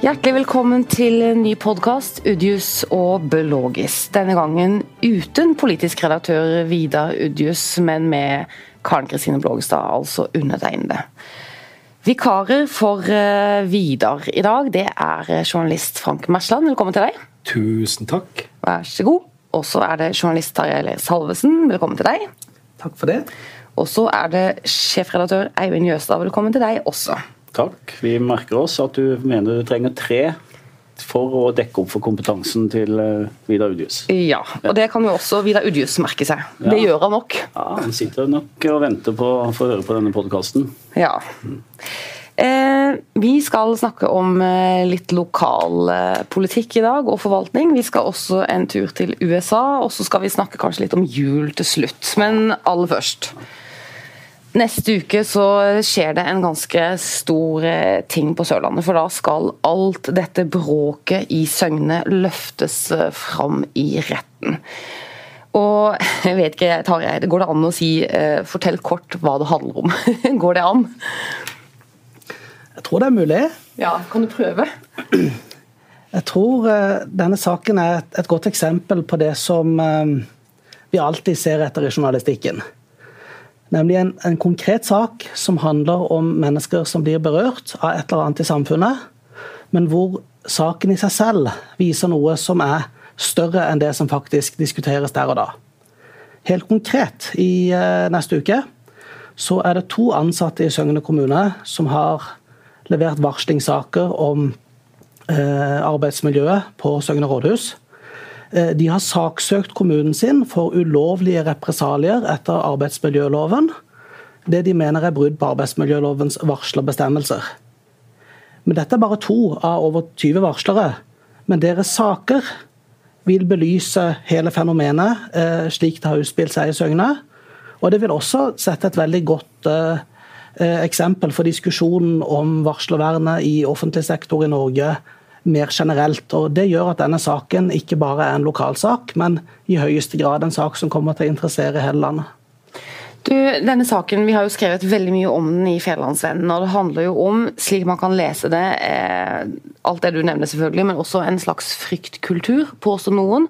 Hjertelig velkommen til en ny podkast, Udjus og Bølogis. Denne gangen uten politisk redaktør Vidar Udjus, men med Karen Kristine Blågestad, altså undertegnede. Vikarer for uh, Vidar i dag, det er journalist Frank Mersland. Velkommen til deg. Tusen takk. Vær så god. Og så er det journalist Tarjei Salvesen. Velkommen til deg. Takk for det. Og så er det sjefredaktør Eivind Jøstad. Velkommen til deg også. Takk. Vi merker oss at du mener du trenger tre for å dekke opp for kompetansen til eh, Vidar Udjus. Ja, og det kan jo også Vidar Udjus merke seg. Ja. Det gjør han nok. Ja, Han sitter nok og venter på å få høre på denne podkasten. Ja. Eh, vi skal snakke om eh, litt lokal politikk i dag, og forvaltning. Vi skal også en tur til USA, og så skal vi snakke kanskje litt om jul til slutt. Men aller først. Neste uke så skjer det en ganske stor eh, ting på Sørlandet. For da skal alt dette bråket i Søgne løftes eh, fram i retten. Og jeg vet ikke, Tarjei, går det an å si eh, Fortell kort hva det handler om. Går det an? Jeg tror det er mulig. Ja, kan du prøve? Jeg tror eh, denne saken er et, et godt eksempel på det som eh, vi alltid ser etter i journalistikken. Nemlig en, en konkret sak som handler om mennesker som blir berørt av et eller annet i samfunnet, men hvor saken i seg selv viser noe som er større enn det som faktisk diskuteres der og da. Helt konkret, i eh, neste uke så er det to ansatte i Søgne kommune som har levert varslingssaker om eh, arbeidsmiljøet på Søgne rådhus. Eh, de har saksøkt kommunen sin for ulovlige represalier etter arbeidsmiljøloven. Det de mener er brudd på arbeidsmiljølovens varslerbestemmelser. Men dette er bare to av over 20 varslere. Men deres saker vil belyse hele fenomenet eh, slik det har utspilt seg i Søgne. Og det vil også sette et veldig godt eh, eksempel for diskusjonen om varslervernet i offentlig sektor i Norge mer generelt. Og Det gjør at denne saken ikke bare er en lokalsak, men i høyeste grad en sak som kommer til å interessere hele landet. Du, denne saken, Vi har jo skrevet veldig mye om den i Fjellandsvennen. og Det handler jo om, slik man kan lese det, eh, alt det du nevner selvfølgelig, men også en slags fryktkultur, påstår noen.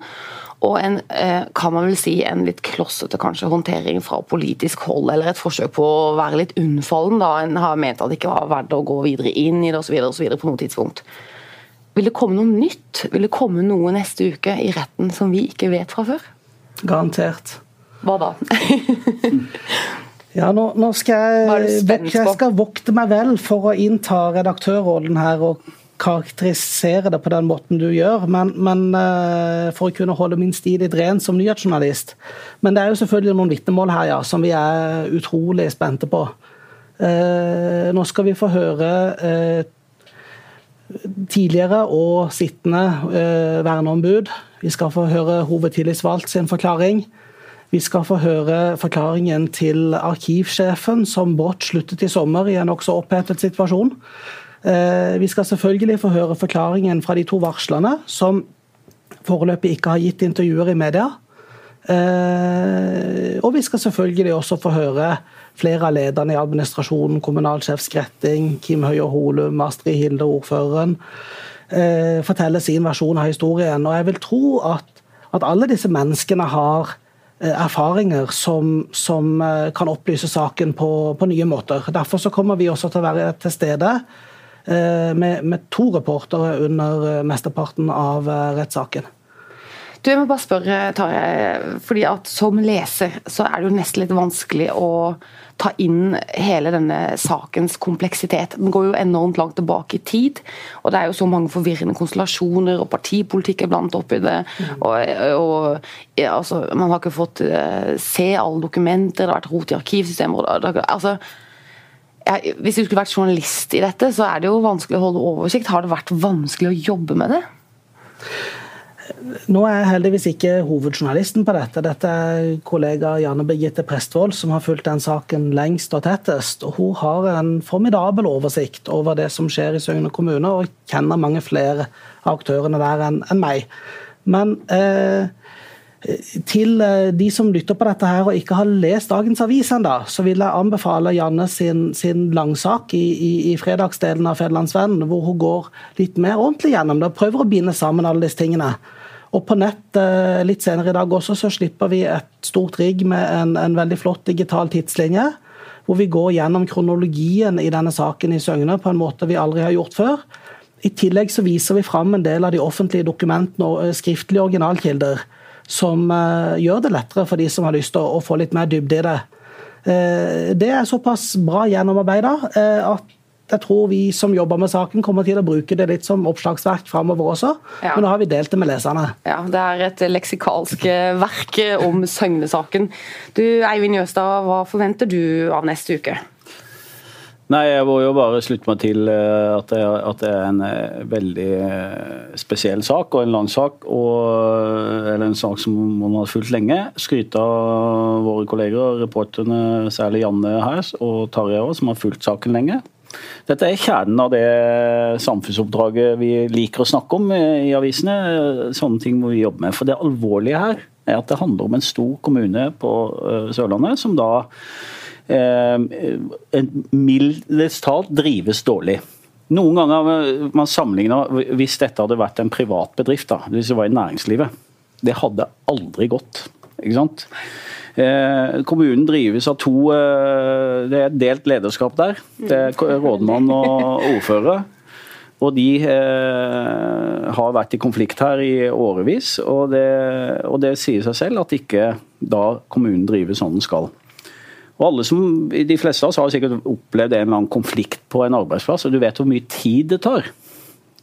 Og en, eh, kan man vel si, en litt klossete kanskje håndtering fra politisk hold, eller et forsøk på å være litt unnfallen. da En har ment at det ikke var verdt å gå videre inn i det osv. på noe tidspunkt. Vil det komme noe nytt? Vil det komme noe neste uke i retten som vi ikke vet fra før? Garantert. Hva da? Ja, nå, nå skal jeg, jeg skal vokte meg vel for å innta redaktørrollen her og karakterisere det på den måten du gjør, men, men eh, for å kunne holde min stil litt ren som nyhetsjournalist. Men det er jo selvfølgelig noen vitnemål her ja, som vi er utrolig spente på. Eh, nå skal vi få høre eh, tidligere og sittende eh, verneombud. Vi skal få høre hovedtillitsvalgt sin forklaring. Vi skal få høre forklaringen til arkivsjefen, som brått sluttet i sommer i en nokså opphetet situasjon. Eh, Vi skal selvfølgelig få høre forklaringen fra de to varslerne, som foreløpig ikke har gitt intervjuer i media. Eh, Og vi skal selvfølgelig også få høre flere av lederne i administrasjonen, kommunalsjef Skretting, Kim Høie Holum, Astrid Hilde, ordføreren, eh, forteller sin versjon av historien. Og jeg vil tro at, at alle disse menneskene har eh, erfaringer som, som eh, kan opplyse saken på, på nye måter. Derfor så kommer vi også til å være til stede eh, med, med to reportere under mesteparten av rettssaken. Du, jeg må bare spørre, Tarjei, fordi at som leser så er det jo nesten litt vanskelig å ta inn hele denne sakens kompleksitet. Den går jo enormt langt tilbake i tid, og det er jo så mange forvirrende konstellasjoner, og partipolitikk er blant oppi det. Og, og ja, altså, Man har ikke fått eh, se alle dokumenter, det har vært rot i arkivsystemer. altså, jeg, hvis du skulle vært journalist i dette, så er det jo vanskelig å holde oversikt. Har det vært vanskelig å jobbe med det? Nå er jeg heldigvis ikke hovedjournalisten på dette. Dette er kollega Janne Birgitte Prestvold som har fulgt den saken lengst og tettest. og Hun har en formidabel oversikt over det som skjer i Søgne kommune, og kjenner mange flere av aktørene der enn en meg. Men eh, Til eh, de som lytter på dette her og ikke har lest dagens avis ennå, så vil jeg anbefale Janne sin, sin langsak i, i, i, fredagsdelen av Federlandsvennen, hvor hun går litt mer ordentlig gjennom det og prøver å binde sammen alle disse tingene. Og på nett eh, litt senere i dag også så slipper vi et stort rigg med en, en veldig flott digital tidslinje, hvor vi går gjennom kronologien i denne saken i Søgne på en måte vi aldri har gjort før. I tillegg så viser vi fram en del av de offentlige dokumentene og eh, skriftlige originalkilder som uh, gjør det lettere for de som har lyst til å, få litt mer dybde i det. Det er såpass bra gjennomarbeida at jeg tror vi som jobber med saken, kommer til å bruke det litt som oppslagsverk framover også. Ja. Men nå har vi delt det med leserne. Ja, Det er et leksikalsk verk om Søgne-saken. Du Eivind Jøstad, hva forventer du av neste uke? Nei, jeg må jo bare slutte meg til eh, at det, at det er en eh, veldig eh, spesiell sak og en lang sak. Og, eller en sak som man har fulgt lenge. Skryte av våre kolleger, reporterne, særlig Janne her og Tarjei som har fulgt saken lenge. Dette er kjernen av det samfunnsoppdraget vi liker å snakke om i avisene. Sånne ting må vi jobbe med. For det alvorlige her er at det handler om en stor kommune på Sørlandet som da eh, mildest talt drives dårlig. Noen ganger man sammenligner hvis dette hadde vært en privat bedrift, da, hvis det var i næringslivet. Det hadde aldri gått. ikke sant? Eh, kommunen drives av to eh, Det er delt lederskap der. Det er rådmann og ordfører. Og de eh, har vært i konflikt her i årevis, og det, og det sier seg selv at ikke da kommunen driver sånn den skal. Og alle som, De fleste av oss har sikkert opplevd en eller annen konflikt på en arbeidsplass, og du vet hvor mye tid det tar.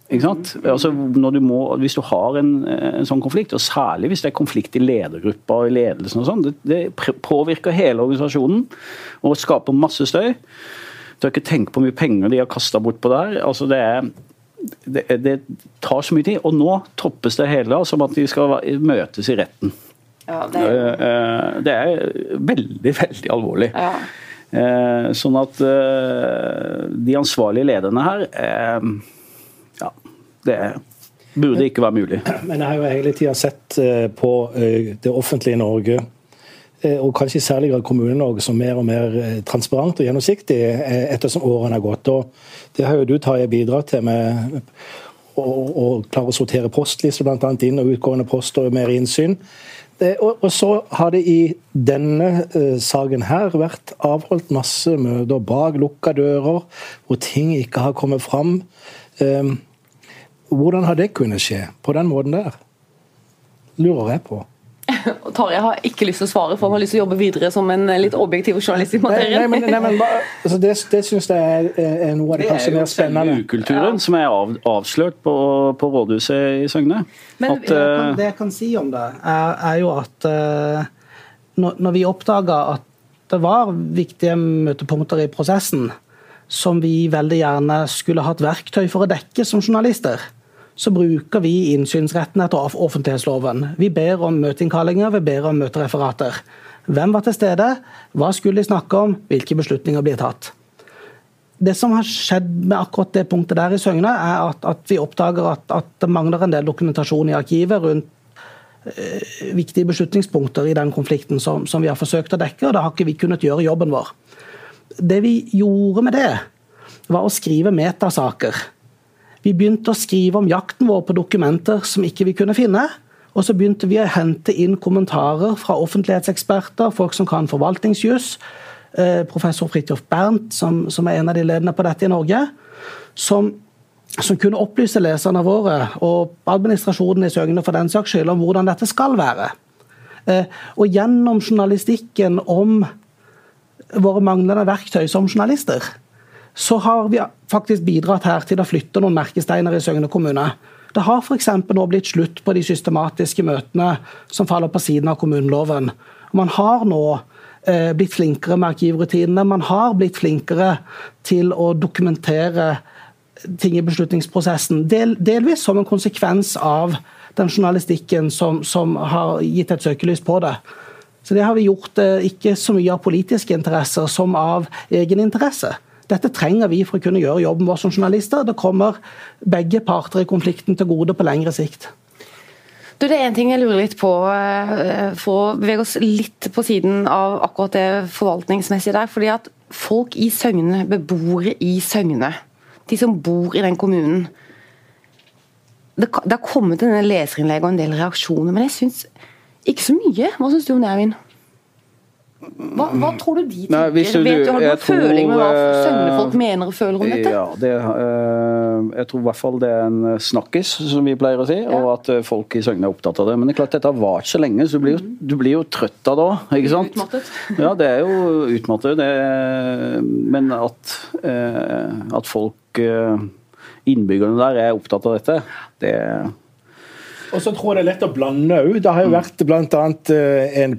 Ikke sant? Altså, du må, hvis du har en, en, sånn konflikt, og særlig hvis det er konflikt i ledergruppa og i ledelsen, og sånn, det, det, påvirker hele organisasjonen og skaper masse støy. Du har ikke tenkt på hvor mye penger de har kasta bort på det her. Altså, det, er, det, det, tar så mye tid. Og nå toppes det hele som at de skal møtes i retten. Ja, det, er... Eh, det, er veldig, veldig alvorlig. Ja. Eh, sånn at eh, de ansvarlige lederne her det burde ikke være mulig. Men jeg har jo hele tida sett på det offentlige Norge og kanskje i særlig grad Kommune-Norge som mer og mer transparent og gjennomsiktig ettersom årene har gått. Og det har jo du Tarje, bidratt til med å, å klare å sortere postlister bl.a. inn- og utgående poster og mer innsyn. Det, og, og, så har det i denne uh, saken her vært avholdt masse møter bak lukka dører, hvor ting ikke har kommet fram. Um, hvordan har det kunnet skje på den måten der? Lurer jeg på. Tarjei har ikke lyst til å svare, for han har lyst til å jobbe videre som en litt objektiv journalist i materien. Nei, nei, nei, men, altså det det syns jeg er, er, noe av det, kanskje mer spennende. Det er jo ukulturen ja. som er av, avslørt på, på, rådhuset i Søgne. Men at, kan, det jeg kan si om det, er, er jo at uh, når, når, vi oppdaga at det var viktige møtepunkter i prosessen som vi veldig gjerne skulle hatt verktøy for å dekke som journalister, så bruker vi innsynsretten etter offentlighetsloven. Vi ber om møteinnkallinger, vi ber om møtereferater. Hvem var til stede, hva skulle de snakke om, hvilke beslutninger blir tatt. Det som har skjedd med akkurat det punktet der i Søgne, er at, at vi oppdager at, at, det mangler en del dokumentasjon i arkivet rundt eh, viktige beslutningspunkter i den konflikten som, som, vi har forsøkt å dekke, og da har ikke vi kunnet gjøre jobben vår. Det vi gjorde med det, var å skrive metasaker vi begynte å skrive om jakten vår på dokumenter som ikke vi kunne finne. Og så begynte vi å hente inn kommentarer fra offentlighetseksperter, folk som kan forvaltningsjus. Eh, professor Fridtjof Bernt, som, som, er en av de ledende på dette i Norge. Som, som kunne opplyse leserne våre, og administrasjonen i Søgne for den saks skyld, om hvordan dette skal være. Eh, og gjennom journalistikken om våre manglende verktøy som journalister, så har vi faktisk bidratt her til å flytte noen merkesteiner i Søgne kommune. Det har f.eks. nå blitt slutt på de systematiske møtene som faller på siden av kommuneloven. Man har nå eh, blitt flinkere med arkivrutinene. Man har blitt flinkere til å dokumentere ting i beslutningsprosessen. Del, delvis som en konsekvens av den journalistikken som, som har gitt et søkelys på det. Så det har vi gjort eh, ikke så mye av politiske interesser som av egeninteresse. Dette trenger vi for å kunne gjøre jobben vår som journalister. Det kommer begge parter i konflikten til gode på lengre sikt. Du, det er en ting jeg lurer litt på, eh, for å bevege oss litt på siden av akkurat det forvaltningsmessige der. fordi at folk i Søgne, beboere i Søgne, de som bor i den kommunen Det, det har kommet en del leserinnlegg og en del reaksjoner, men jeg syns ikke så mye. Hva syns du om det, Eivind? Hva, hva, tror du de tenker? Nei, du, Vet du, Har du noen føling med hva søgnefolk mener og føler om dette? Ja, det, øh, jeg tror i hvert fall det er en snakkis, som vi pleier å si, Ja. og at folk i Søgne er opptatt av det. Men det er klart dette har vart så lenge, så du blir jo, du blir jo trøtt av det òg. Ikke sant? Utmattet. Ja, det er jo utmattet. Det, men at, at folk, innbyggerne der, er opptatt av dette, det Og så tror jeg det er lett å blande òg. Det har jo vært bl.a. en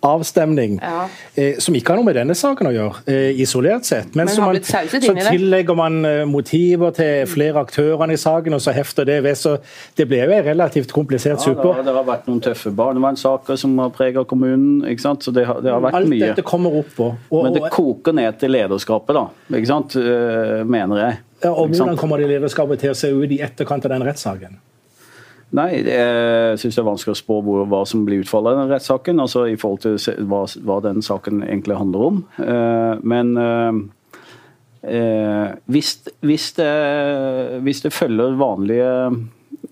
kommunesammenslåingsavstemning Ja. eh, som ikke har noe med denne saken å gjøre, eh, isolert sett. Men, Men så, man, så det. tillegger man eh, motiver til flere aktører i saken, og så hefter det ved. Så det ble jo en relativt komplisert ja, det, suppe. har, det har vært noen tøffe barnevernssaker som har preget kommunen. ikke sant? Så det har, det har vært Alt mye. dette kommer opp på. Og, Men det koker ned til lederskapet, da. Ikke sant? Øh, mener jeg. ja, og hvordan kommer det lederskapet til å se ut i etterkant av den rettssaken? Nei, jeg syns det er vanskelig å spå hvor, hva som blir utfallet av den rettssaken. Altså i forhold til hva, hva den saken egentlig handler om. Eh, men eh, eh, hvis, hvis, det, hvis det følger vanlige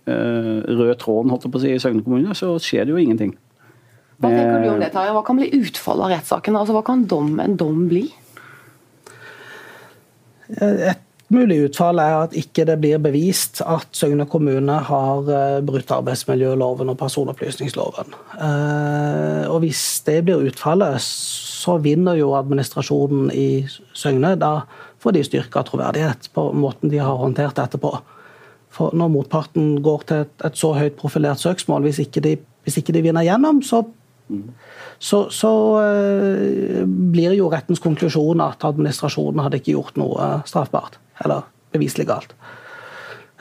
eh, rød tråden holdt jeg på å si, i Søgne kommune, så skjer det jo ingenting. Hva tenker du om det, Tarjei? Hva kan bli utfallet av rettssaken? Altså, hva kan dom, en dom bli? Et mulig utfall er at ikke det blir bevist at Søgne kommune har eh, brutt arbeidsmiljøloven og personopplysningsloven. Eh, Og hvis det blir utfallet, så vinner jo administrasjonen i Søgne. Da får de styrka troverdighet på måten de har håndtert dette på. For når motparten går til et, så høyt profilert søksmål, hvis ikke de, hvis ikke de vinner gjennom, så så, så eh, blir jo rettens konklusjon at administrasjonen hadde ikke gjort noe straffbart. Eller beviselig galt.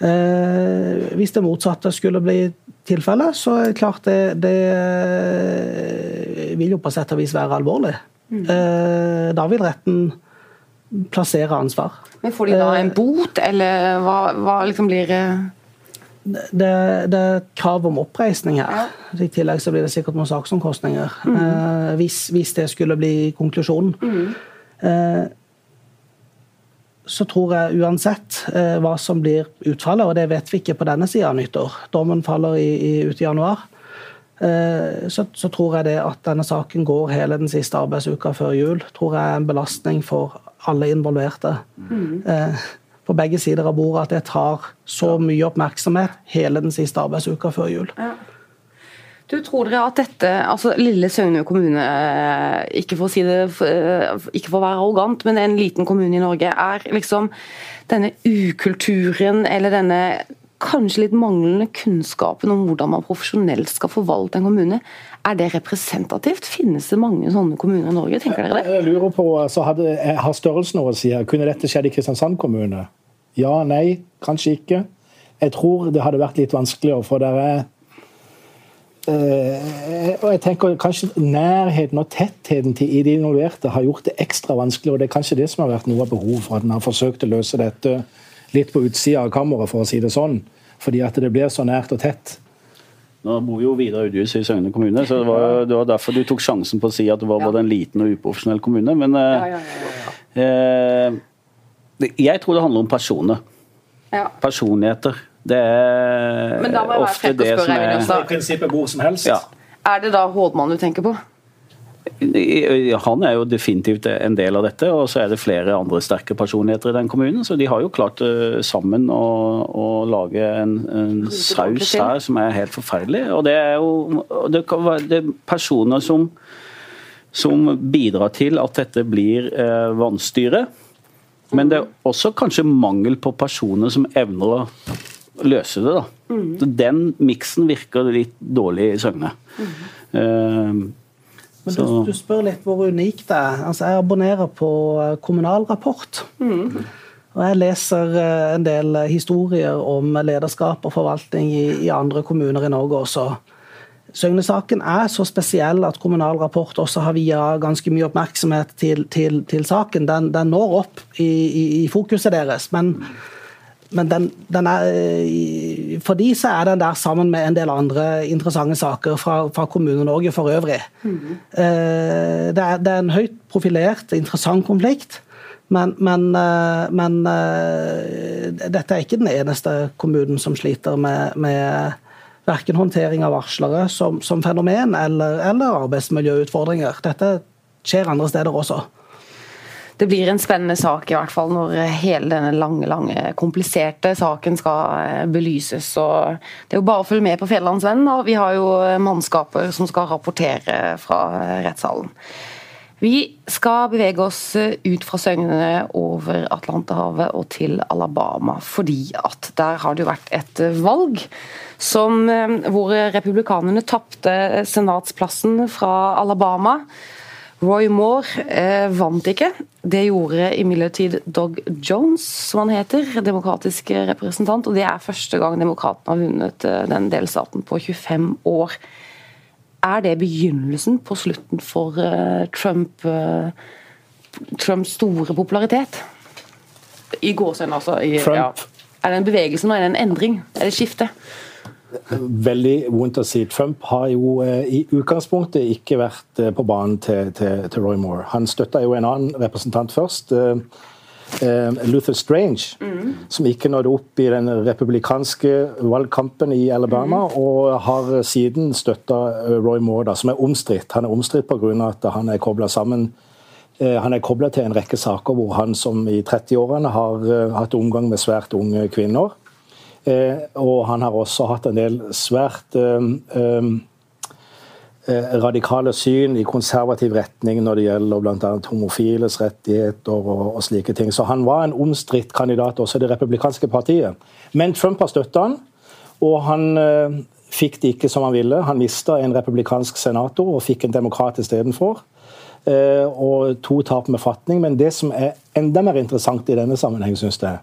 Eh, hvis det motsatte skulle bli tilfellet, så er det klart det, det eh, vil jo på sett og vis være alvorlig. Eh, da vil retten plassere ansvar. Men Får de da en bot, eller hva, hva liksom blir Det, det er krav om oppreisning her. I tillegg så blir det sikkert noen saksomkostninger. Eh, hvis, hvis det skulle bli konklusjonen. Eh, så tror jeg uansett eh, hva som blir utfallet, og det vet vi ikke på denne sida av nyttår, dommen faller i, i, ut i januar, eh, så, så tror jeg det at denne saken går hele den siste arbeidsuka før jul, tror jeg er en belastning for alle involverte. Eh, på begge sider av bordet at det tar så mye oppmerksomhet hele den siste arbeidsuka før jul. Du Tror dere at dette, altså lille Søgne kommune, eh, ikke for å si det, eh, ikke for å være arrogant, men en liten kommune i Norge, er liksom denne ukulturen eller denne kanskje litt manglende kunnskapen om hvordan man profesjonelt skal forvalte en kommune, er det representativt? Finnes det mange sånne kommuner i Norge, tenker dere det? Jeg lurer på, så hadde, Har størrelsen noe å si? her? Kunne dette skjedd i Kristiansand kommune? Ja, nei, kanskje ikke. Jeg tror det hadde vært litt vanskeligere, for det er eh, og jeg tenker Kanskje nærheten og tettheten til de involverte har gjort det ekstra vanskelig. og Det er kanskje det som har vært noe av behovet for at en har forsøkt å løse dette litt på utsida av kammeret, for å si det sånn. Fordi at det blir så nært og tett. Nå bor jo Vidar Udjus i Søgne kommune, så det var, det var derfor du tok sjansen på å si at det var både en liten og uprofesjonell kommune. Men eh, eh, jeg tror det handler om personer. Ja. Personligheter. Det er Men da må jeg være ofte frekk og det spørre, som er. I prinsippet hvor som helst. ja. Er det da Hådmann du tenker på? Han er jo definitivt en del av dette, og så er det flere andre sterke personligheter i den kommunen. Så de har jo klart eh, sammen å, å lage en, en saus her som er helt forferdelig. Og det er jo det kan være det er personer som, som bidrar til at dette blir eh, vanstyre. Men det er også kanskje mangel på personer som evner å løse det. da. Mm. Den miksen virker litt dårlig i Søgne. Eh, Men du, du spør litt hvor unikt det er. Altså, jeg abonnerer på eh, Kommunal Rapport. Og jeg leser eh, en del eh, historier om lederskap og forvaltning i, i andre kommuner i Norge også. Søgne-saken er så spesiell at Kommunal Rapport også har via ganske mye oppmerksomhet til, til, til saken. Den, den når opp i, i, i fokuset deres. Men men den, den er, for de så er den der sammen med en del andre interessante saker fra, fra Kommune-Norge for øvrig. Mm. Det, er, det, er, en høyt profilert, interessant konflikt. Men, men, men, dette er ikke den eneste kommunen som sliter med, med verken håndtering av varslere som, som fenomen eller, eller arbeidsmiljøutfordringer. Dette skjer andre steder også det blir en spennende sak i hvert fall når hele denne lange, lange, kompliserte saken skal eh, belyses. Og det er jo bare å følge med på Fjellandsvennen. Vi har jo mannskaper som skal rapportere fra rettssalen. Vi skal bevege oss ut fra Søgnene over Atlanterhavet og til Alabama, fordi at der har det jo vært et valg som, eh, hvor republikanerne tapte senatsplassen fra Alabama. Roy Moore eh, vant ikke. Det gjorde imidlertid Dog Jones, som han heter, demokratisk representant. og Det er første gang demokratene har vunnet eh, den delstaten på 25 år. Er det begynnelsen på slutten for eh, Trump, eh, Trumps store popularitet? I gåsehud, altså. I, ja. Er det en bevegelse nå? Er det en endring? Er det et skifte? Veldig vondt å si. Trump har jo eh, i utgangspunktet ikke vært eh, på banen til, til, til Roy Moore. Han støtta jo en annen representant først. Eh, Luther Strange, mm. som ikke nådde opp i den republikanske valgkampen i Alabama, mm. og har siden støtta Roy Moore, da, som er omstridt. Han er omstridt pga. at han er kobla sammen han er kobla til en rekke saker hvor han som i 30-årene har hatt omgang med svært unge kvinner. Eh, og han har også hatt en del svært eh, eh, radikale syn i konservativ retning når det gjelder bl.a. homofiles rettigheter og, slike ting. Så han var en omstridt kandidat også i det republikanske partiet. Men Trump har støtta han, og han fikk det ikke som han ville. Han mista en republikansk senator og fikk en demokrat istedenfor. Eh, og to tap med fatning. Men det som er enda mer interessant i denne sammenheng, syns jeg,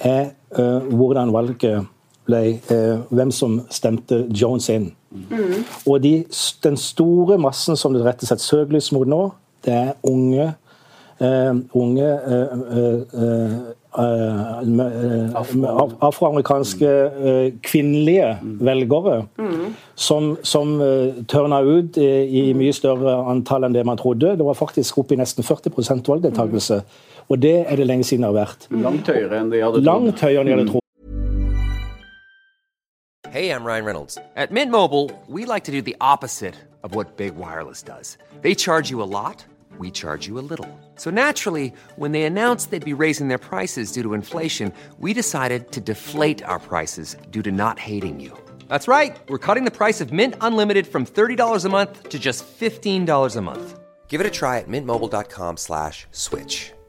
er hvordan valget ble uh, Hvem som stemte Jones inn. Mm. Og de, den store massen som det retter seg et søkelys mot nå, det er unge uh, unge afroamerikanske kvinnelige velgere mm. som, som tørna ut i, i mye større antall enn det man trodde. Det var faktisk oppe i nesten 40 valgdeltakelse. Mm. Og det er det lenge siden det har vært. Langt høyere enn de hadde trodd. Langt høyere enn de hadde trodd. Hey, I'm Ryan Reynolds. At Mint Mobile, we like to do the opposite of what Big Wireless does. They charge you a lot, we charge you a little. So naturally, when they announced they'd be raising their prices due to inflation, we decided to deflate our prices due to not hating you. That's right. We're cutting the price of Mint Unlimited from $30 a month to just $15 a month. Give it a try at mintmobile.com slash switch.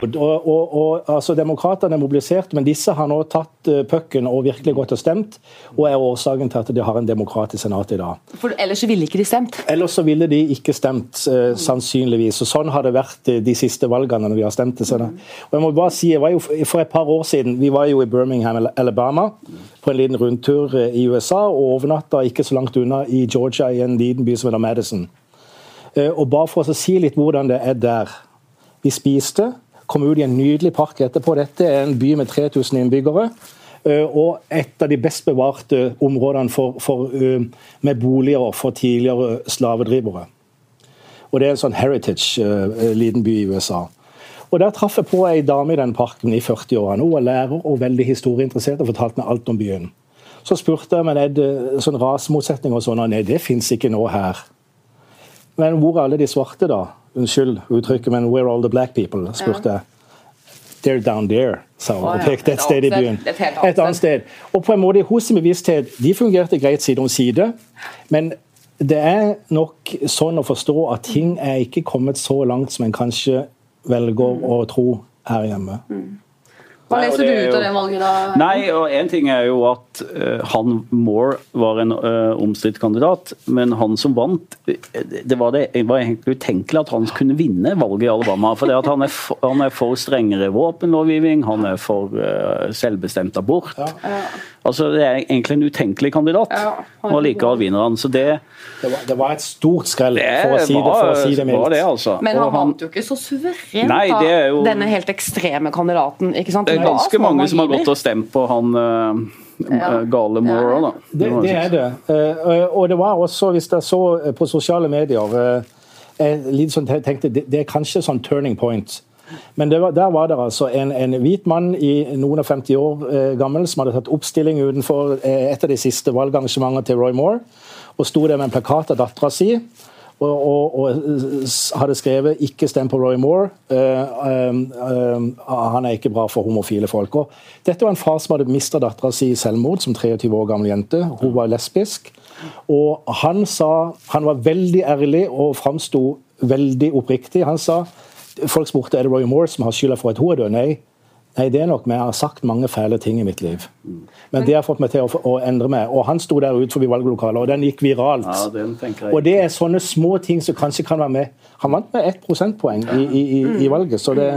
Og, og, og, altså Demokratene er mobilisert, men disse har nå tatt uh, pucken og virkelig gått og stemt. Og er årsaken til at de har en demokrat i Senatet i dag. For Ellers ville ikke de stemt? Ellers så ville de ikke stemt, uh, sannsynligvis. Og Sånn har det vært uh, de siste valgene når vi har stemt. til Mm. Og jeg må bare si, jeg var jo For et par år siden vi var jo i Birmingham, Alabama, på en liten rundtur i USA, og overnatta ikke så langt unna i Georgia, i en liten by som heter Madison. Og bare for å si litt hvordan det er der. Vi spiste kom ut i en nydelig park etterpå. Dette er en by med 3000 innbyggere. Eh, og et av de best bevarte områdene for, for, eh, med boliger for tidligere slavedrivere. Og Det er en sånn heritage-liten eh, by i USA. Og Der traff jeg på ei dame i den parken i 40-årene. Hun var lærer og veldig historieinteressert og fortalte meg alt om byen. Så spurte jeg men er det sånn rasemotsetning og sånn. Nei, det fins ikke nå her. Men hvor er alle de svarte, da? Unnskyld uttrykket, men 'where are all the black people?' spurte jeg. They're down there, sa hun og pekte et sted i byen. Et annet sted. Og på en måte, Hos bevissthet de fungerte greit side om side, men det er nok sånn å forstå at ting er ikke kommet så langt som en kanskje velger å tro her hjemme. Hva leser du ut av det valget, da? Nei, og En ting er jo at uh, han Moore var en uh, omstridt kandidat, men han som vant Det var, det, var egentlig utenkelig at han kunne vinne valget i Alabama. For det at han er, for, han er for strengere våpenlovgivning, han er for uh, selvbestemt abort. Ja. Altså, Det er egentlig en utenkelig kandidat, Ja, og likevel vinner han. Så det, Det var, det var et stort skrell, for å si det, for å si det var mildt. det, altså. Men han, han vant jo ikke så suverent, Nei, er jo- denne helt ekstreme kandidaten. ikke sant? Det er ganske mange som har gått og stemt på han uh, Ja. gale moro, da. Det, det er det. Eh, og det var også, hvis jeg så eh, på sosiale medier eh, jeg litt sånn tenkte, det, det er kanskje sånn turning point. Men var, der var det altså en, en hvit mann i noen og 50 år eh, gammel som hadde tatt oppstilling utenfor eh, et av de siste valgarrangementene til Roy Moore, og sto der med en plakat av dattera si. Og, og, og hadde skrevet 'ikke stem på Roy Moore'. Uh, uh, uh, han er ikke bra for homofile folk. Og dette var en far som hadde mista dattera si i selvmord som 23 år gammel jente. Hun var lesbisk. Og han sa Han var veldig ærlig og framsto veldig oppriktig. Han sa Folk spurte er det Roy Moore som har skylda for at hun er død. Nei. Nei, det er nok. Jeg har sagt mange fæle ting i mitt liv. Men det har fått meg til å, å endre meg. Og han sto der ute forbi valglokalet, og den gikk viralt. Ja, den Og det er sånne små ting som kanskje kan være med. Han vant med ett prosentpoeng i, i, i, i valget, så det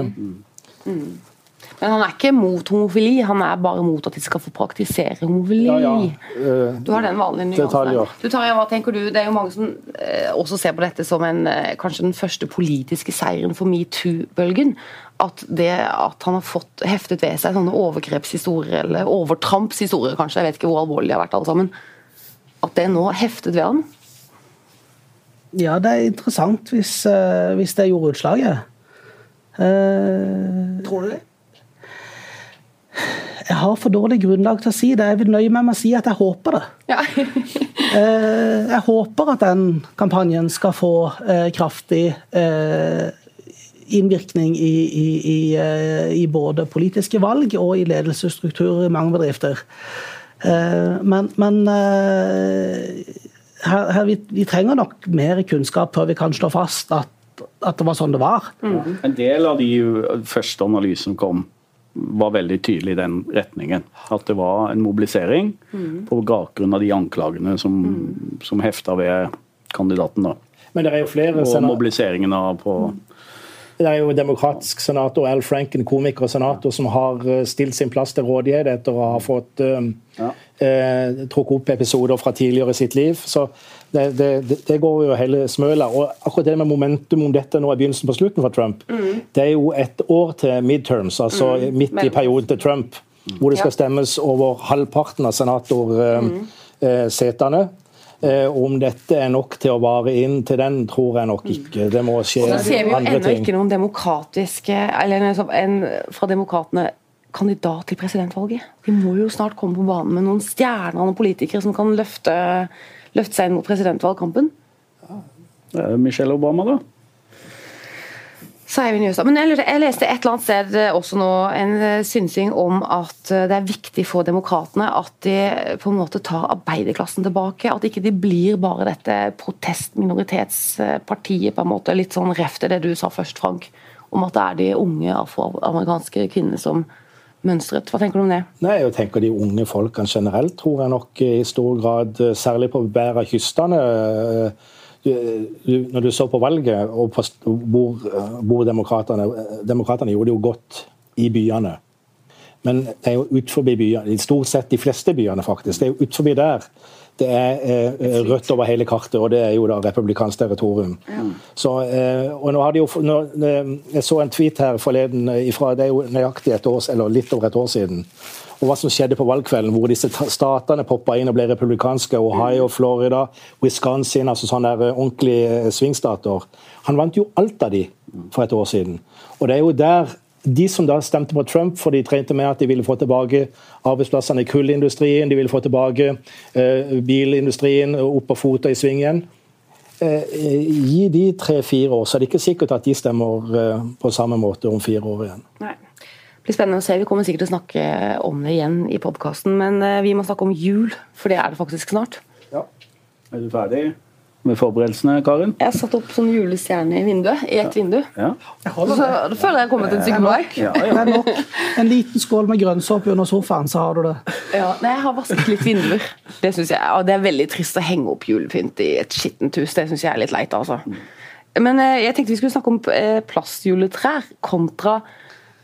Men han er ikke mot homofili, han er bare mot at de skal få praktisere homofili. Ja, ja. Uh, Du har den vanlige nyansen. detaljer. Du, hva tenker du? Det er jo mange som uh, også ser på dette som en, uh, kanskje den første politiske seieren for metoo-bølgen. At det at han har fått heftet ved seg sånne overgrepshistorier, eller overtrampshistorier kanskje, jeg vet ikke hvor alvorlig de har vært alle sammen, at det nå er heftet ved han. Ja, det er interessant hvis, eh, hvis det gjorde utslaget. Eh, Tror du det? Jeg har for dårlig grunnlag til å si det. Jeg vil nøye meg med å si at jeg håper det. Ja. Eh, jeg håper at den kampanjen skal få eh, kraftig eh, innvirkning i, i, i, i både politiske valg og i ledelsesstrukturer i mange bedrifter. Eh, men men eh, her, her, vi, vi trenger nok mer kunnskap før vi kan slå fast at, at det var sånn det var. En del av de første analysene kom, var veldig tydelig i den retningen. At det var en mobilisering på bakgrunn av de anklagene som, som hefta ved kandidaten. da. Men det er jo flere Og mobiliseringen av på Det er jo demokratisk senator Al Franken, komiker og senator, som har eh, stilt sin plass til rådighet etter å ha fått um, Ja. eh, trukket opp episoder fra tidligere i sitt liv. Så det, det, det, går jo hele smøla. Og akkurat det med momentum om dette nå er begynnelsen på slutten for Trump, det er jo et år til midterms, altså midt i perioden til Trump, hvor det skal Ja. stemmes over halvparten av senatorsetene. Eh, om dette er nok til å vare inn til den, tror jeg nok ikke. Det må skje andre ting. så ser vi jo ennå ikke noen demokratiske Eller en, en fra demokratene kandidat til presidentvalget. De må jo snart komme på banen med noen stjernende politikere som kan løfte, løfte seg inn mot presidentvalgkampen. Det er Michelle Obama, da. Men jeg, lurer- jeg leste et eller annet sted også nå en eh, synsing om at eh, det er viktig for demokratene at de eh, på en måte tar arbeiderklassen tilbake. At ikke de blir bare dette protestminoritetspartiet, på en måte. Litt sånn ref til det du sa først, Frank. Om at det er de unge afroamerikanske kvinnene som mønstret. Hva tenker du om det? Nei, jeg tenker De unge folkene generelt tror jeg nok i stor grad, eh, særlig på bedre kystene eh, du, du, Når du så på valget, og på, hvor, eh, hvor demokratene Demokratene gjorde det jo godt i byene. Men det er jo utenfor byene, stort sett de fleste byene, faktisk. Det er jo utenfor der det er eh, rødt over hele kartet, og det er jo da republikansk territorium. Så, eh, og nå hadde jo, nå, eh, Jeg så en tweet her forleden eh, ifra, det er jo nøyaktig et år, eller litt over et år siden. Og hva som skjedde på valgkvelden, hvor disse statene poppa inn og ble republikanske. Ohio, Florida, Wisconsin, altså sånne der eh, ordentlige eh, svingstater. Han vant jo alt av de for et år siden. Og det er jo der de som da stemte på Trump, for de trente med at de ville få tilbake arbeidsplassene i kullindustrien, de ville få tilbake eh, bilindustrien opp på fot og i sving igjen. Eh, gi de tre-fire år, så er det ikke sikkert at de stemmer eh, på samme måte om fire år igjen. Nei. Det blir spennende å se. Vi kommer sikkert til å snakke om det igjen i podkasten, men eh, vi må snakke om jul, for det er det faktisk snart. Ja. Er du ferdig med forberedelsene, Karin? Jeg har satt opp sånn julestjerne i vinduet, i ett vindu. Ja. Så da føler jeg kommet en stykke på vei. Ja, Det ja. er nok. En liten skål med grønnsåpe under sofaen, så har du det. Ja, nei, jeg har vasket litt vinduer. Det synes jeg, og det er veldig trist å henge opp julepynt i et skittent hus. Det syns jeg er litt leit. altså. Men eh, jeg tenkte vi skulle snakke om eh, plastjuletrær kontra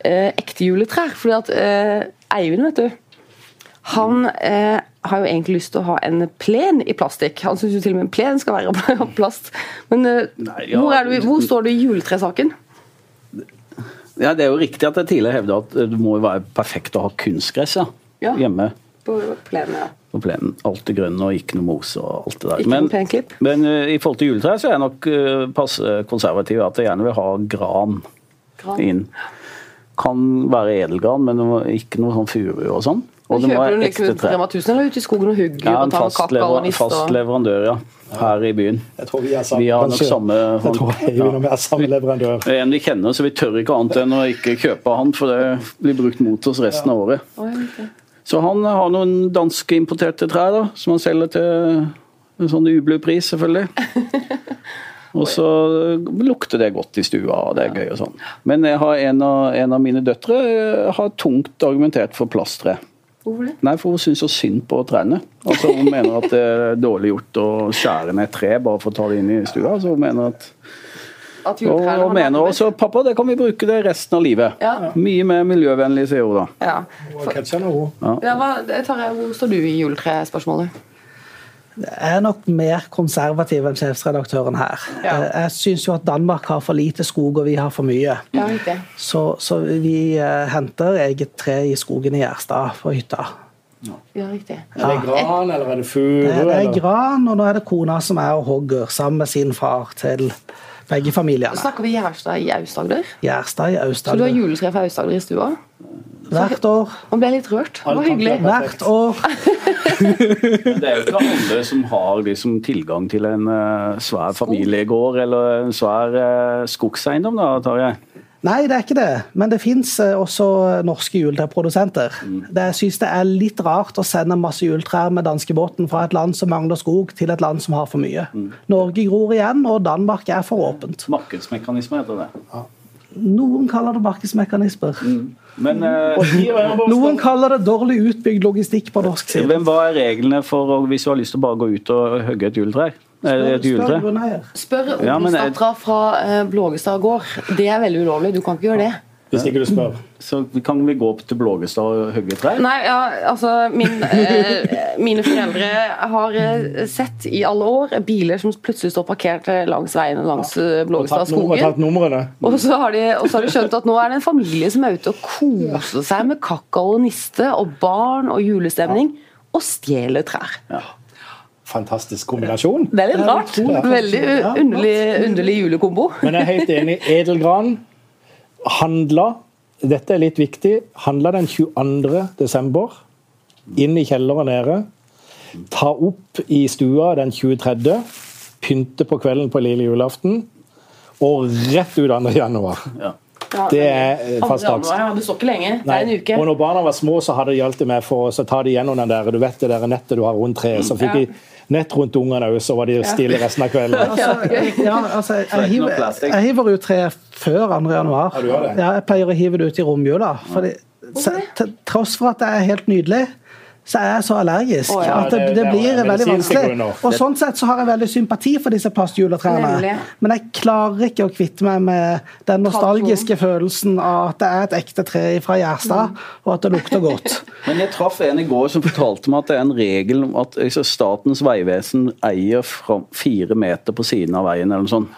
eh, ekte juletrær. Fordi at eh, Eivind, vet du, Han eh, har jo egentlig lyst til å ha en plen i plastikk. Han syns jo til og med en plen skal være av plast. Men eh, Nei, ja. hvor, er du, hvor står du i juletresaken? Ja, Det er jo riktig at jeg tidligere hevda at det må jo være perfekt å ha kunstgress ja. Ja. hjemme På plenen, ja. på plenen. Alt det grønne og ikke noe mos og alt det der. Ikke Men, noe plenklipp? men uh, i forhold til juletre så er jeg nok uh, passe konservativ at jeg gjerne vil ha gran, Gran. inn. Kan være edelgran, men ikke noe sånn furu og sånn. Og det Kjøper du liksom. Rema 1000 eller ute i skogen og hugger Ja, en tar fast, lever, fast leverandør, ja. Her i byen. Jeg tror vi er har nok samme Jeg tror jeg er nok mer samme leverandør. Det er en vi kjenner, så vi tør ikke annet enn å ikke kjøpe han, for det blir brukt mot oss resten av året. Så han har noen danske importerte trær da, som han selger til en sånn ublu-pris, selvfølgelig. Og så lukter det godt i stua, og det er gøy og sånn. Men jeg har en av, en av mine døtre eh, har tungt argumentert for plasttre. Hvorfor det? Nei, for hun syns så synd på trærne. Altså, hun mener at det er dårlig gjort å skjære ned et tre bare for å ta det inn i stua. Så hun mener at At og, og mener også pappa, det kan vi bruke det resten av livet. Ja. Mye mer miljøvennlig, sier hun da. Ja. Hun. Ja, hva, det tar jeg, hvor står du i juletrespørsmålet? Jeg er nok mer konservativ enn sjefsredaktøren her. Ja. Eh, Jeg syns jo at Danmark har for lite skog, og vi har for mye. Ja, riktig. Så, så vi eh, henter eget tre i skogen i Gjerstad på hytta. Ja, riktig. Er det gran, eller er det furu? Det er, det er gran, og nå er det kona som er og hogger sammen med sin far til begge familiene. Snakker vi Gjerstad i Aust-Agder? Gjerstad i Så du har Aust-Agder. juletre fra Aust-Agder i stua? Hvert år. Man ble litt rørt. Det var hyggelig. Hvert år. Men det er jo ikke alle som har liksom tilgang til en uh, svær familiegård eller en svær uh, skogseiendom, da, Tarjei. Nei, det er ikke det. Men det fins også norske juletreprodusenter. Det- Jeg syns det er litt rart å sende masse juletrær med danskebåten fra et land som mangler skog, til et land som har for mye. Norge gror igjen, og Danmark er for åpent. Markedsmekanisme heter det. Noen kaller det markedsmekanismer. Men uh, Noen kaller det dårlig utbygd logistikk på norsk side. hvem, hva er reglene for hvis du har lyst til å bare gå ut og hogge et juletre? Spør Odelsdattera Ja, fra eh, Blågestad gård. Det er veldig ulovlig. Du kan ikke gjøre det. Hvis ikke du spør. Så kan vi gå opp til Blågestad og hogge trær? Nei, ja, altså min, eh, Mine foreldre har eh, sett i alle år biler som plutselig står parkert langs veien langs eh, Og Blågestad skogen. Og så, har de, og så har de skjønt at nå er det en familie som er ute og koser seg med kakao og niste og barn og julestemning, og stjeler trær. Fantastisk kombinasjon. Det er litt rart. Veldig underlig, underlig julekombo. Men jeg er helt enig. Edelgran handla Dette er litt viktig. Handla den 22. desember. Inn i kjelleren nede. Ta opp i stua den 23. Pynte på kvelden på lille julaften. Og rett ut 2. januar. Ja. Ja, Det er eh, fast dags. januar, ja, du står ikke lenge. Det er en uke. Og når barna var små, så hadde de alltid med for å ta de gjennom den der, du vet det der nettet du har rundt treet. Så fikk Ja. de nett rundt ungene òg, så var de stille resten av kvelden. Ja, altså, jeg, hiver, jeg hiver ut treet før 2. januar. Ja, du gjør det? Ja, jeg pleier å hive det ut i romjula. Fordi, se- til tross for at det er helt nydelig, så er jeg så allergisk oh, ja. at det, det- blir det veldig vanskelig. Og sånn sett så har jeg veldig sympati for disse plastjuletrærne. Men jeg klarer ikke å kvitte meg med den nostalgiske følelsen av at det er et ekte tre fra Gjerstad, og at det lukter godt. Men jeg traff en i går som fortalte meg at det er en regel om at altså, Statens vegvesen eier fra fire meter på siden av veien eller noe sånt.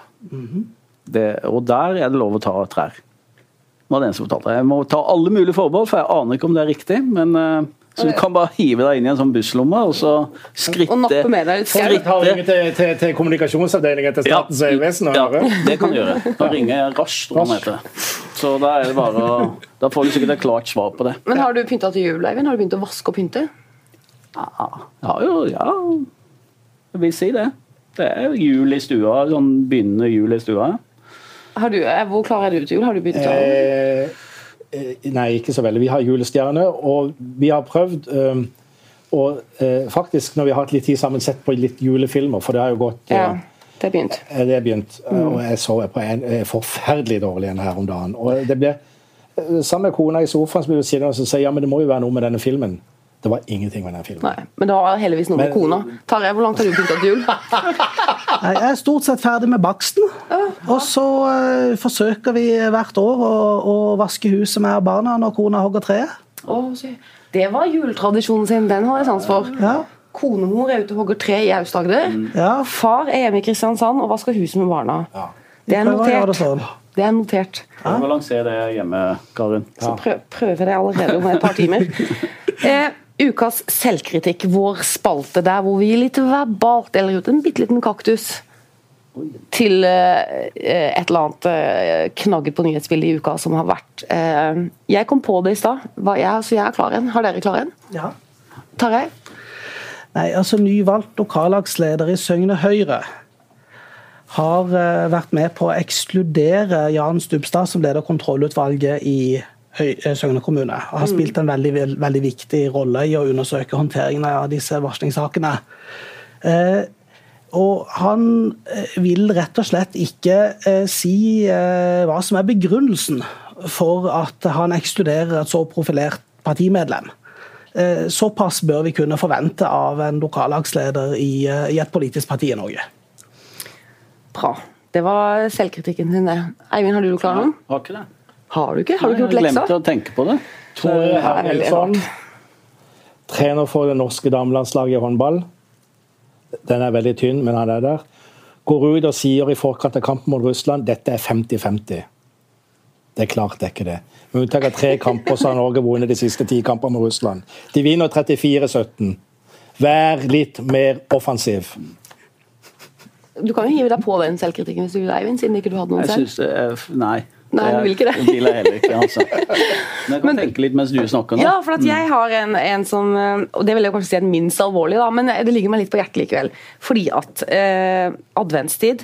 det, og der er det lov å ta trær. Det var det en som fortalte. Jeg må ta alle mulige forbehold, for jeg aner ikke om det er riktig. men eh, Så du kan bare hive deg inn i en sånn busslomme og så skritte Og nappe med deg litt skau. Til, til, til kommunikasjonsavdelingen til Statens vegvesen og ja, høre. det kan du gjøre. Da ringer jeg raskt. om det heter. Så da er det bare å Da får du sikkert et klart svar på det. Men har du pynta til jul, Eivind? Har du begynt å vaske og pynte? Ja, ja, jo, ja. Jeg vil si det. Det er jul i stua. Sånn begynnende jul i stua. Har du, eh, hvor klar er du til jul? Har du begynt å eh, nei, ikke så veldig. Vi har julestjerne, og vi har prøvd eh, og eh, faktisk, når vi har hatt litt tid sammen, sett på litt julefilmer, for det har jo gått Ja, eh, det er begynt. Eh, Det er begynt, mm. og jeg så på en eh, forferdelig dårlig en her om dagen. Og det ble eh, Sammen med kona i sofaen som sier ja, men det må jo være noe med denne filmen. Det var ingenting med den filmen. Nei, men det var heldigvis noe med kona. Tarjei, hvor langt har du pynta til jul? Jeg er stort sett ferdig med baksten. Og så uh, forsøker vi hvert år å, å vaske huset med barna når kona hogger treet. Oh. Det var juletradisjonen sin, den har jeg sans for. Ja. Konemor er ute og hogger tre i Aust-Agder. Ja. Far er hjemme i Kristiansand og vasker huset med barna. Det er notert. det sånn. Er notert. Prøv å lansere det hjemme, Karin. Så prøv, prøver det allerede om et par timer. Eh, ukas selvkritikk, vår spalte der hvor vi litt verbalt deler ut en bitte liten kaktus til eh, et eller annet eh, knagget på nyhetsbildet i uka som har vært. Eh, jeg kom på det i stad, så jeg er klar igjen. Har dere klar igjen? Ja. Tarjei? Nei, altså Nyvalgt lokallagsleder i Søgne Høyre har eh, vært med på å ekskludere Jan Stubstad, som leder kontrollutvalget i eh, Søgne kommune. Og har spilt en veldig, veldig viktig rolle i å undersøke håndteringen av disse varslingssakene. Eh, og han eh, vil rett og slett ikke eh, si eh, hva som er begrunnelsen for at han ekskluderer et så profilert partimedlem. Eh, Såpass bør vi kunne forvente av en lokallagsleder i, eh, i et politisk parti i Norge. Bra. Det var selvkritikken din, det. Eivind, har du klar Ja, Har ikke det. Har du ikke? Har du ikke gjort leksa? Jeg glemte å tenke på det. Er Hermansson, trener for det norske damelandslaget i håndball. Den er veldig tynn, men han er der. Går ut og sier i forkant av kampen mot Russland dette er 50-50. Det er klart det er ikke det. Med unntak av tre kamper så har Norge vunnet de siste ti kampene med Russland. De vinner 34-17. Vær litt mer offensiv. Du kan jo hive deg på den selvkritikken hvis du vil, Eivind, siden ikke du hadde noen selv. Jeg synes er Nei. Nei, du vil ikke det. Vil jeg heller ikke, altså. Men jeg kan tenke litt mens du snakker nå. Ja, for at jeg har en, en som eh, Og det vil jeg kanskje si er minst alvorlig, da, men det ligger meg litt på hjertet likevel. Fordi at eh, adventstid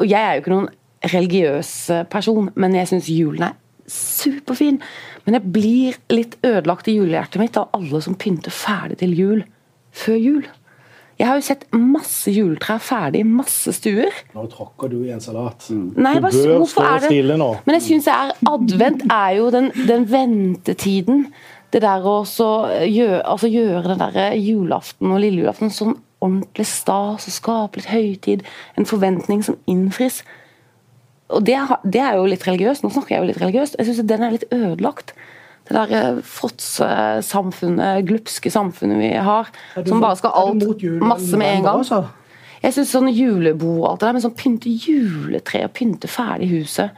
Og jeg er jo ikke noen religiøs eh, person, men jeg syns julen er superfin. Men jeg blir litt ødelagt i julehjertet mitt av alle som pynter ferdig til jul før jul. Jeg har jo sett masse juletrær ferdig i masse stuer. Nå tråkker du i en salat. Nei, Du bare, bør stå er det stille nå. Men jeg det er advent er jo den, den ventetiden. Det der å så gjøre, altså gjøre den der julaften og lille julaften sånn ordentlig stas og skape litt høytid. En forventning som innfris. Og det, det er jo litt religiøst. Nå snakker jeg jo litt religiøst. Jeg syns den er litt ødelagt. Det der fråtsesamfunnet, glupske samfunnet vi har. Som bare skal alt masse med en gang. også? Jeg syns sånn julebord og alt det der, men sånn pynte juletre og pynte ferdig huset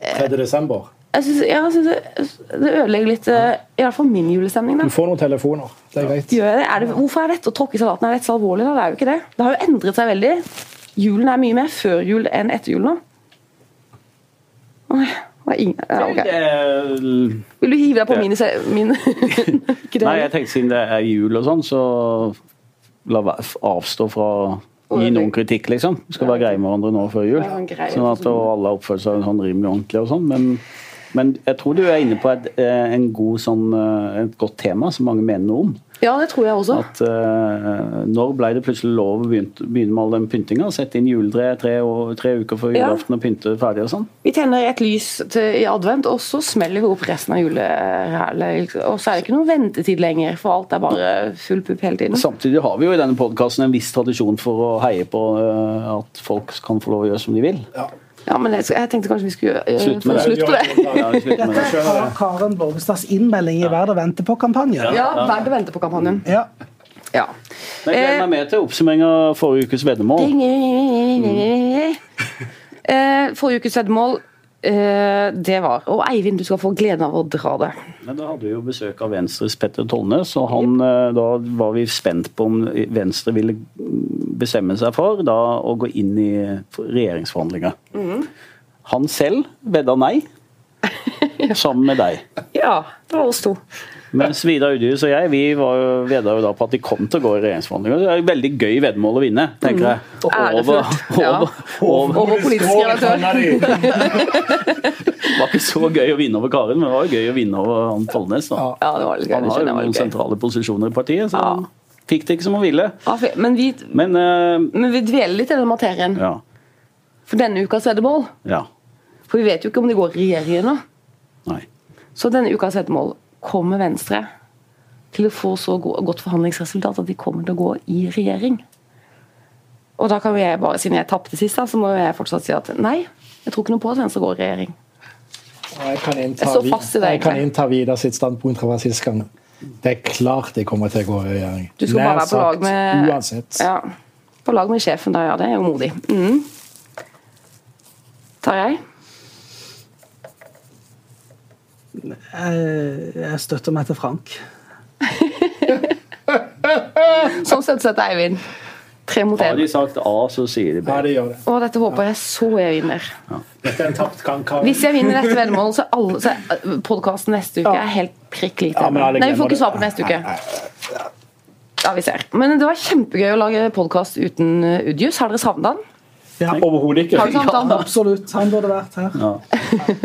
3. desember. jeg synes, ja, jeg synes det, det ødelegger litt eh, I hvert fall min julestemning. Du får noen telefoner. Det er greit. Gjør jeg det? Er det hvorfor er dette å tråkke i salaten er dette så alvorlig? da? Det er jo ikke det. Det har jo endret seg veldig. Julen er mye mer før jul enn etter jul nå. Oi, ingen, ja, okay. Er- Vil du hive deg på mine min? Nei, jeg tenkte siden det er jul og sånn, så la avstå fra å gi noen kritikk, liksom. Vi skal være greie med hverandre nå før jul. Sånn at alle oppfører seg sånn rimelig ordentlig og sånn. Men, men jeg tror du er inne på et, eh, en god, sånn, eh, et godt tema som mange mener noe om. Ja, det tror jeg også. At uh, Når ble det plutselig lov å begynne, begynne med all den pyntinga? Sette inn juletre tre, tre uker før Ja. julaften og pynte ferdig og sånn? Vi tenner et lys til, i advent, og så smeller vi opp resten av julerælet. Og så er det ikke noe ventetid lenger, for alt er bare full pupp hele tiden. Samtidig har vi jo i denne podkasten en viss tradisjon for å heie på uh, at folk kan få lov å gjøre som de vil. Ja, men jeg, jeg tenkte kanskje vi skulle uh, Slutt med få slutt på det. Ja, Dette det. er Karen Borgestads innmelding i Verd å vente på-kampanjen. Ja, Verd å vente på kampanjen. Ja. Ja. Men jeg gleder meg med til oppsummering av forrige ukes veddemål. Eh, Forrige ukes veddemål, eh, det var Og Eivind, du skal få gleden av å dra det. Men da hadde vi jo besøk av Venstres Petter Tollnes, og han, eh, da var vi spent på om Venstre ville bestemme seg for da, å gå inn i regjeringsforhandlinger. Han selv vedda nei, sammen med deg. Ja, det var oss to. Mens Vidar Udhus og jeg vi var jo, vedda jo da på at de kom til å gå i regjeringsforhandlinger. Det er et veldig gøy veddemål å vinne, tenker jeg. Ærefullt. Ja. over, over, Over politisk redaktør. det var ikke så gøy å vinne over Karen, men det var jo gøy å vinne over han Tollnes. da. Ja, det var litt gøy. Han har jo noen sentrale posisjoner i partiet, så Ja. Fikk det ikke som hun ville. Men vi, Men uh, men vi dveler litt i den materien. ja. For denne ukas veddemål Ja. For vi vet jo ikke om de går i regjering ennå. Så denne ukas veddemål kommer Venstre til å få så go- godt forhandlingsresultat at de kommer til å gå i regjering. Og da kan jeg bare, Siden jeg tapte sist, da, så må jeg fortsatt si at nei, jeg tror ikke noe på at Venstre går i regjering. Jeg kan innta, Jeg det, jeg kan innta Vidar sitt standpunkt fra sist gang. Det er klart jeg kommer til å gå i regjering. Du skal Nær bare være på lag med Uansett. Ja, på lag med sjefen da, ja. Det er jo modig. Mm. Tarjei? Jeg, jeg støtter meg til Frank. Sånn sett setter Eivind. Tre mot Har de sagt A, så sier de B. Ja, de gjør det. Å, dette håper jeg så jeg vinner. Dette er en tapt kamp. Hvis jeg vinner dette veddemålet, så, alle- så er podkasten neste uke er helt prikk lik Ja, alle Nei, vi får ikke svar på det. neste uke. Ja, vi ser. Men det var kjempegøy å lage podkast uten Udius Udjus. Har dere savnet han? Ja, Overhodet ikke. Har du absolutt. Han burde vært her. Ja.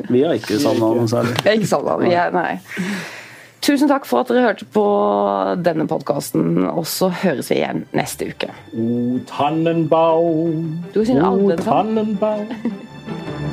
Vi har ikke savna han særlig. Ikke savnet han. Nei. Tusen takk for at dere hørte på denne podkasten, og så høres vi igjen neste uke. O Tannenbaum, o. Tannenbaum.